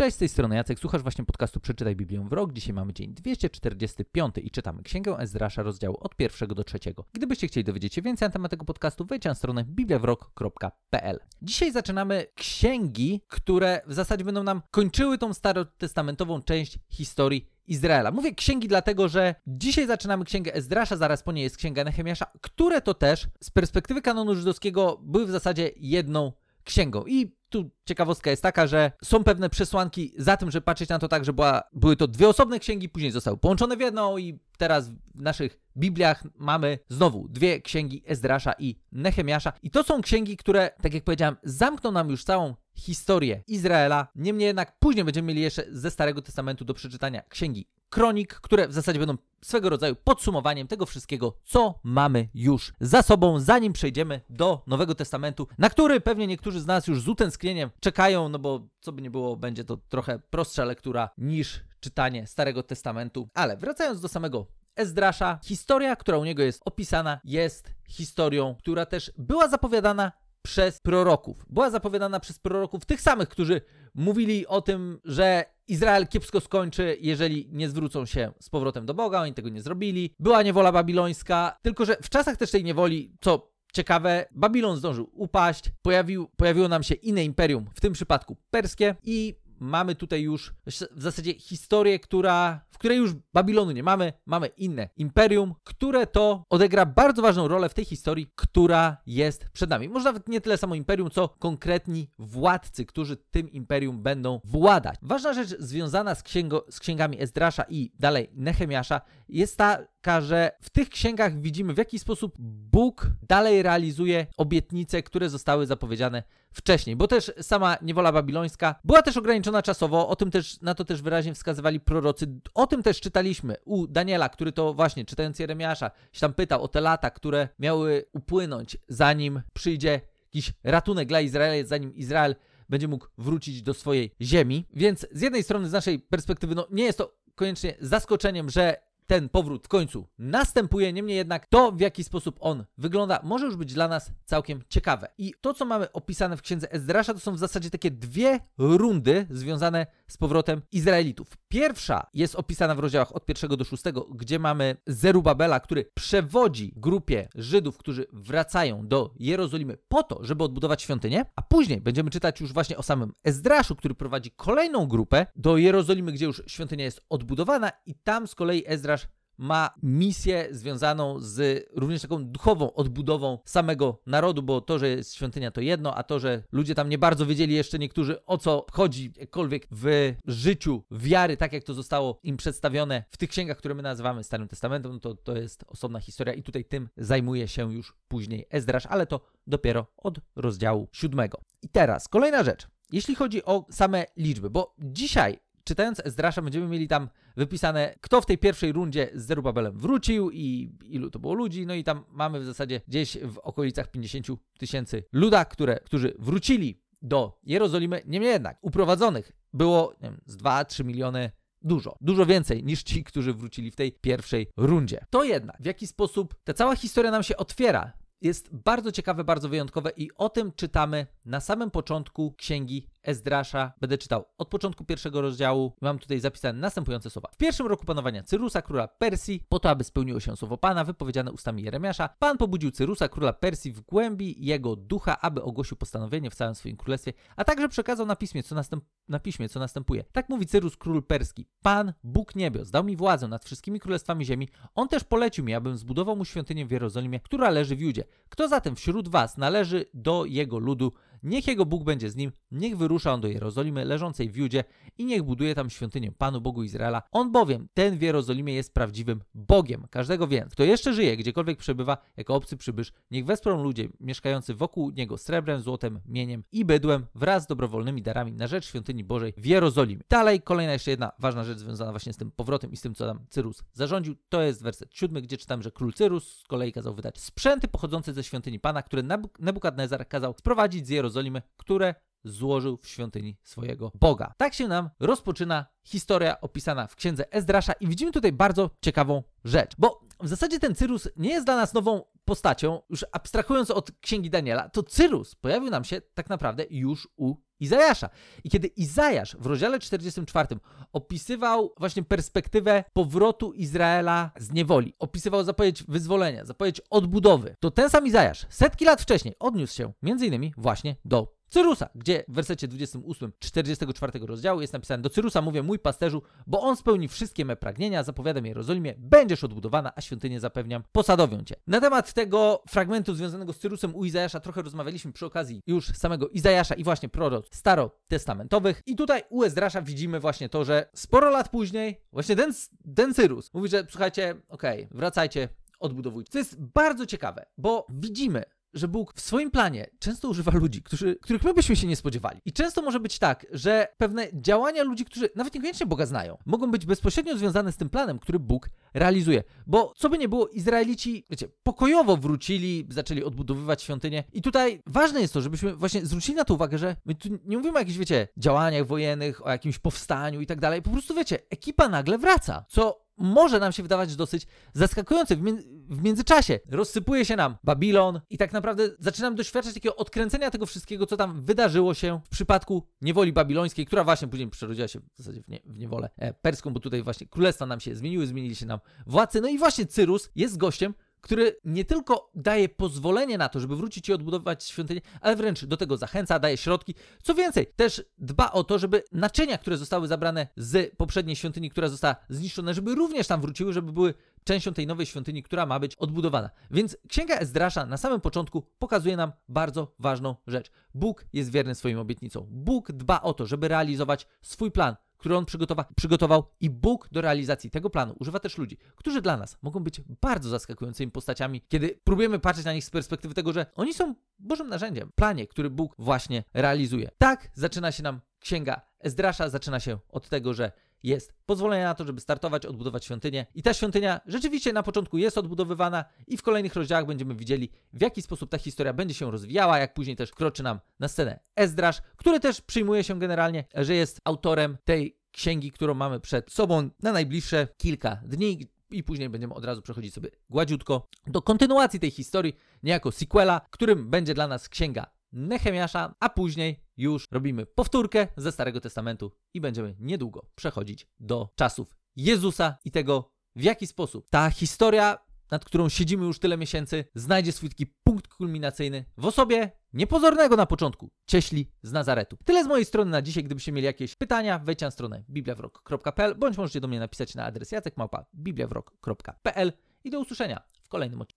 Cześć, z tej strony Jacek, słuchasz właśnie podcastu Przeczytaj Biblię w rok. Dzisiaj mamy dzień 245 i czytamy Księgę Ezdrasza, rozdziału od pierwszego do trzeciego. Gdybyście chcieli dowiedzieć się więcej na temat tego podcastu, wejdźcie na stronę bibliawrok.pl. Dzisiaj zaczynamy księgi, które w zasadzie będą nam kończyły tą starotestamentową część historii Izraela. Mówię księgi dlatego, że dzisiaj zaczynamy księgę Ezdrasza, zaraz po niej jest księga Nehemiasza, które to też z perspektywy kanonu żydowskiego były w zasadzie jedną księgą. I tu ciekawostka jest taka, że są pewne przesłanki za tym, że patrzeć na to tak, że była, były to dwie osobne księgi, później zostały połączone w jedną i teraz w naszych Bibliach mamy znowu dwie księgi Ezdrasza i Nehemiasza. I to są księgi, które, tak jak powiedziałem, zamkną nam już całą historię Izraela. Niemniej jednak później będziemy mieli jeszcze ze Starego Testamentu do przeczytania księgi kronik, które w zasadzie będą swego rodzaju podsumowaniem tego wszystkiego, co mamy już za sobą, zanim przejdziemy do Nowego Testamentu, na który pewnie niektórzy z nas już z utęsknieniem czekają, no bo co by nie było, będzie to trochę prostsza lektura niż czytanie Starego Testamentu. Ale wracając do samego Ezdrasza, historia, która u niego jest opisana, jest historią, która też była zapowiadana przez proroków. Była zapowiadana przez proroków tych samych, którzy mówili o tym, że Izrael kiepsko skończy, jeżeli nie zwrócą się z powrotem do Boga. Oni tego nie zrobili. Była niewola babilońska, tylko że w czasach też tej niewoli, co ciekawe, Babilon zdążył upaść, pojawił, pojawiło nam się inne imperium, w tym przypadku perskie, i mamy tutaj już w zasadzie historię, która, w której już Babilonu nie mamy, mamy inne imperium, które to odegra bardzo ważną rolę w tej historii, która jest przed nami. Może nawet nie tyle samo imperium, co konkretni władcy, którzy tym imperium będą władać. Ważna rzecz związana z, księgo, z księgami Ezdrasza i dalej Nehemiasza jest taka, że w tych księgach widzimy w jaki sposób Bóg dalej realizuje obietnice, które zostały zapowiedziane wcześniej, bo też sama niewola babilońska była też ograniczona czasowo, o tym też, na to też wyraźnie wskazywali prorocy. O tym też czytaliśmy u Daniela, który to właśnie, czytając Jeremiasza, się tam pytał o te lata, które miały upłynąć, zanim przyjdzie jakiś ratunek dla Izraela, zanim Izrael będzie mógł wrócić do swojej ziemi. Więc z jednej strony, z naszej perspektywy, no nie jest to koniecznie zaskoczeniem, że ten powrót w końcu następuje, niemniej jednak to, w jaki sposób on wygląda, może już być dla nas całkiem ciekawe. I to, co mamy opisane w księdze Ezdrasza, to są w zasadzie takie dwie rundy związane z powrotem Izraelitów. Pierwsza jest opisana w rozdziałach od pierwszego do szóstego, gdzie mamy Zerubabela, który przewodzi grupie Żydów, którzy wracają do Jerozolimy po to, żeby odbudować świątynię, a później będziemy czytać już właśnie o samym Ezdraszu, który prowadzi kolejną grupę do Jerozolimy, gdzie już świątynia jest odbudowana i tam z kolei Ezdrasz ma misję związaną z również taką duchową odbudową samego narodu, bo to, że jest świątynia to jedno, a to, że ludzie tam nie bardzo wiedzieli jeszcze niektórzy o co chodzi jakkolwiek w życiu wiary, tak jak to zostało im przedstawione w tych księgach, które my nazywamy Starym Testamentem, no to, to jest osobna historia i tutaj tym zajmuje się już później Ezdrasz, ale to dopiero od rozdziału siódmego. I teraz kolejna rzecz. Jeśli chodzi o same liczby, bo dzisiaj czytając Ezdrasza będziemy mieli tam wypisane, kto w tej pierwszej rundzie z Zerubabelem wrócił i ilu to było ludzi, no i tam mamy w zasadzie gdzieś w okolicach 50 tysięcy luda, które, którzy wrócili do Jerozolimy, niemniej jednak uprowadzonych było wiem, z 2-3 miliony Dużo, dużo więcej niż ci, którzy wrócili w tej pierwszej rundzie. To jednak, w jaki sposób ta cała historia nam się otwiera, jest bardzo ciekawe, bardzo wyjątkowe i o tym czytamy na samym początku księgi Ezdrasza. Będę czytał od początku pierwszego rozdziału. Mam tutaj zapisane następujące słowa. W pierwszym roku panowania Cyrusa, króla Persji, po to, aby spełniło się słowo Pana, wypowiedziane ustami Jeremiasza, Pan pobudził Cyrusa, króla Persji, w głębi jego ducha, aby ogłosił postanowienie w całym swoim królestwie, a także przekazał na piśmie, co, następ na piśmie, co następuje. Tak mówi Cyrus, król perski. Pan, Bóg niebios, dał mi władzę nad wszystkimi królestwami ziemi. On też polecił mi, abym zbudował mu świątynię w Jerozolimie, która leży w Judzie. Kto zatem wśród was należy do jego ludu, Niech jego Bóg będzie z nim, niech wyrusza on do Jerozolimy leżącej w Judzie i niech buduje tam świątynię Panu Bogu Izraela. On bowiem, ten w Jerozolimie jest prawdziwym Bogiem. Każdego więc, kto jeszcze żyje, gdziekolwiek przebywa, jako obcy przybysz, niech wesprą ludzie mieszkający wokół niego srebrem, złotem, mieniem i bydłem wraz z dobrowolnymi darami na rzecz świątyni Bożej w Jerozolimie. Dalej, kolejna jeszcze jedna ważna rzecz związana właśnie z tym powrotem i z tym, co tam Cyrus zarządził, to jest werset siódmy, gdzie czytam, że król Cyrus z kolei kazał wydać sprzęty pochodzące ze świątyni Pana, które Nebukadnezar kazał sprowadzić z Jerozolimy Które złożył w świątyni swojego Boga. Tak się nam rozpoczyna historia opisana w księdze Ezdrasza i widzimy tutaj bardzo ciekawą rzecz, bo w zasadzie ten Cyrus nie jest dla nas nową postacią, już abstrahując od księgi Daniela, to Cyrus pojawił nam się tak naprawdę już u Izajasza. I kiedy Izajasz w rozdziale 44 opisywał właśnie perspektywę powrotu Izraela z niewoli, opisywał zapowiedź wyzwolenia, zapowiedź odbudowy, to ten sam Izajasz setki lat wcześniej odniósł się między innymi właśnie do Cyrusa, gdzie w wersecie 28 44 rozdziału jest napisane do Cyrusa mówię mój pasterzu, bo on spełni wszystkie me pragnienia, zapowiadam Jerozolimie, będziesz odbudowana, a świątynię zapewniam, posadowią cię. Na temat tego fragmentu związanego z Cyrusem u Izajasza trochę rozmawialiśmy przy okazji już samego Izajasza i właśnie prorok starotestamentowych i tutaj u Ezdrasza widzimy właśnie to, że sporo lat później właśnie ten, ten Cyrus mówi, że słuchajcie, okej, okay, wracajcie, odbudowujcie. To jest bardzo ciekawe, bo widzimy, że Bóg w swoim planie często używa ludzi, którzy, których my byśmy się nie spodziewali. I często może być tak, że pewne działania ludzi, którzy nawet niekoniecznie Boga znają, mogą być bezpośrednio związane z tym planem, który Bóg realizuje. Bo co by nie było, Izraelici, wiecie, pokojowo wrócili, zaczęli odbudowywać świątynię. I tutaj ważne jest to, żebyśmy właśnie zwrócili na to uwagę, że my tu nie mówimy o jakichś, wiecie, działaniach wojennych, o jakimś powstaniu i tak dalej. Po prostu, wiecie, ekipa nagle wraca, co może nam się wydawać dosyć zaskakujące. W, w, międzyczasie rozsypuje się nam Babilon i tak naprawdę zaczynam doświadczać takiego odkręcenia tego wszystkiego, co tam wydarzyło się w przypadku niewoli babilońskiej, która właśnie później przerodziła się w zasadzie w, nie, w niewolę e, perską, bo tutaj właśnie królestwa nam się zmieniły, zmienili się nam władcy. No i właśnie Cyrus jest gościem, który nie tylko daje pozwolenie na to, żeby wrócić i odbudować świątynię, ale wręcz do tego zachęca, daje środki. Co więcej, też dba o to, żeby naczynia, które zostały zabrane z poprzedniej świątyni, która została zniszczona, żeby również tam wróciły, żeby były częścią tej nowej świątyni, która ma być odbudowana. Więc Księga Ezdrasza na samym początku pokazuje nam bardzo ważną rzecz. Bóg jest wierny swoim obietnicom. Bóg dba o to, żeby realizować swój plan, który on przygotowa przygotował i Bóg do realizacji tego planu używa też ludzi, którzy dla nas mogą być bardzo zaskakującymi postaciami, kiedy próbujemy patrzeć na nich z perspektywy tego, że oni są Bożym narzędziem, planie, który Bóg właśnie realizuje. Tak zaczyna się nam księga Ezdrasza, zaczyna się od tego, że jest pozwolenie na to, żeby startować, odbudować świątynię. I ta świątynia rzeczywiście na początku jest odbudowywana i w kolejnych rozdziałach będziemy widzieli, w jaki sposób ta historia będzie się rozwijała, jak później też kroczy nam na scenę Ezdrasz, który też przyjmuje się generalnie, że jest autorem tej księgi, którą mamy przed sobą na najbliższe kilka dni. I później będziemy od razu przechodzić sobie gładziutko do kontynuacji tej historii, niejako sequela, którym będzie dla nas księga Nehemiasza, a później już robimy powtórkę ze Starego Testamentu i będziemy niedługo przechodzić do czasów Jezusa i tego, w jaki sposób ta historia, nad którą siedzimy już tyle miesięcy, znajdzie swój taki punkt kulminacyjny w osobie niepozornego na początku cieśli z Nazaretu. Tyle z mojej strony na dzisiaj. Gdybyście mieli jakieś pytania, wejdźcie na stronę bibliawrok.pl bądź możecie do mnie napisać na adres jacekmałpa bibliawrok.pl i do usłyszenia w kolejnym odcinku.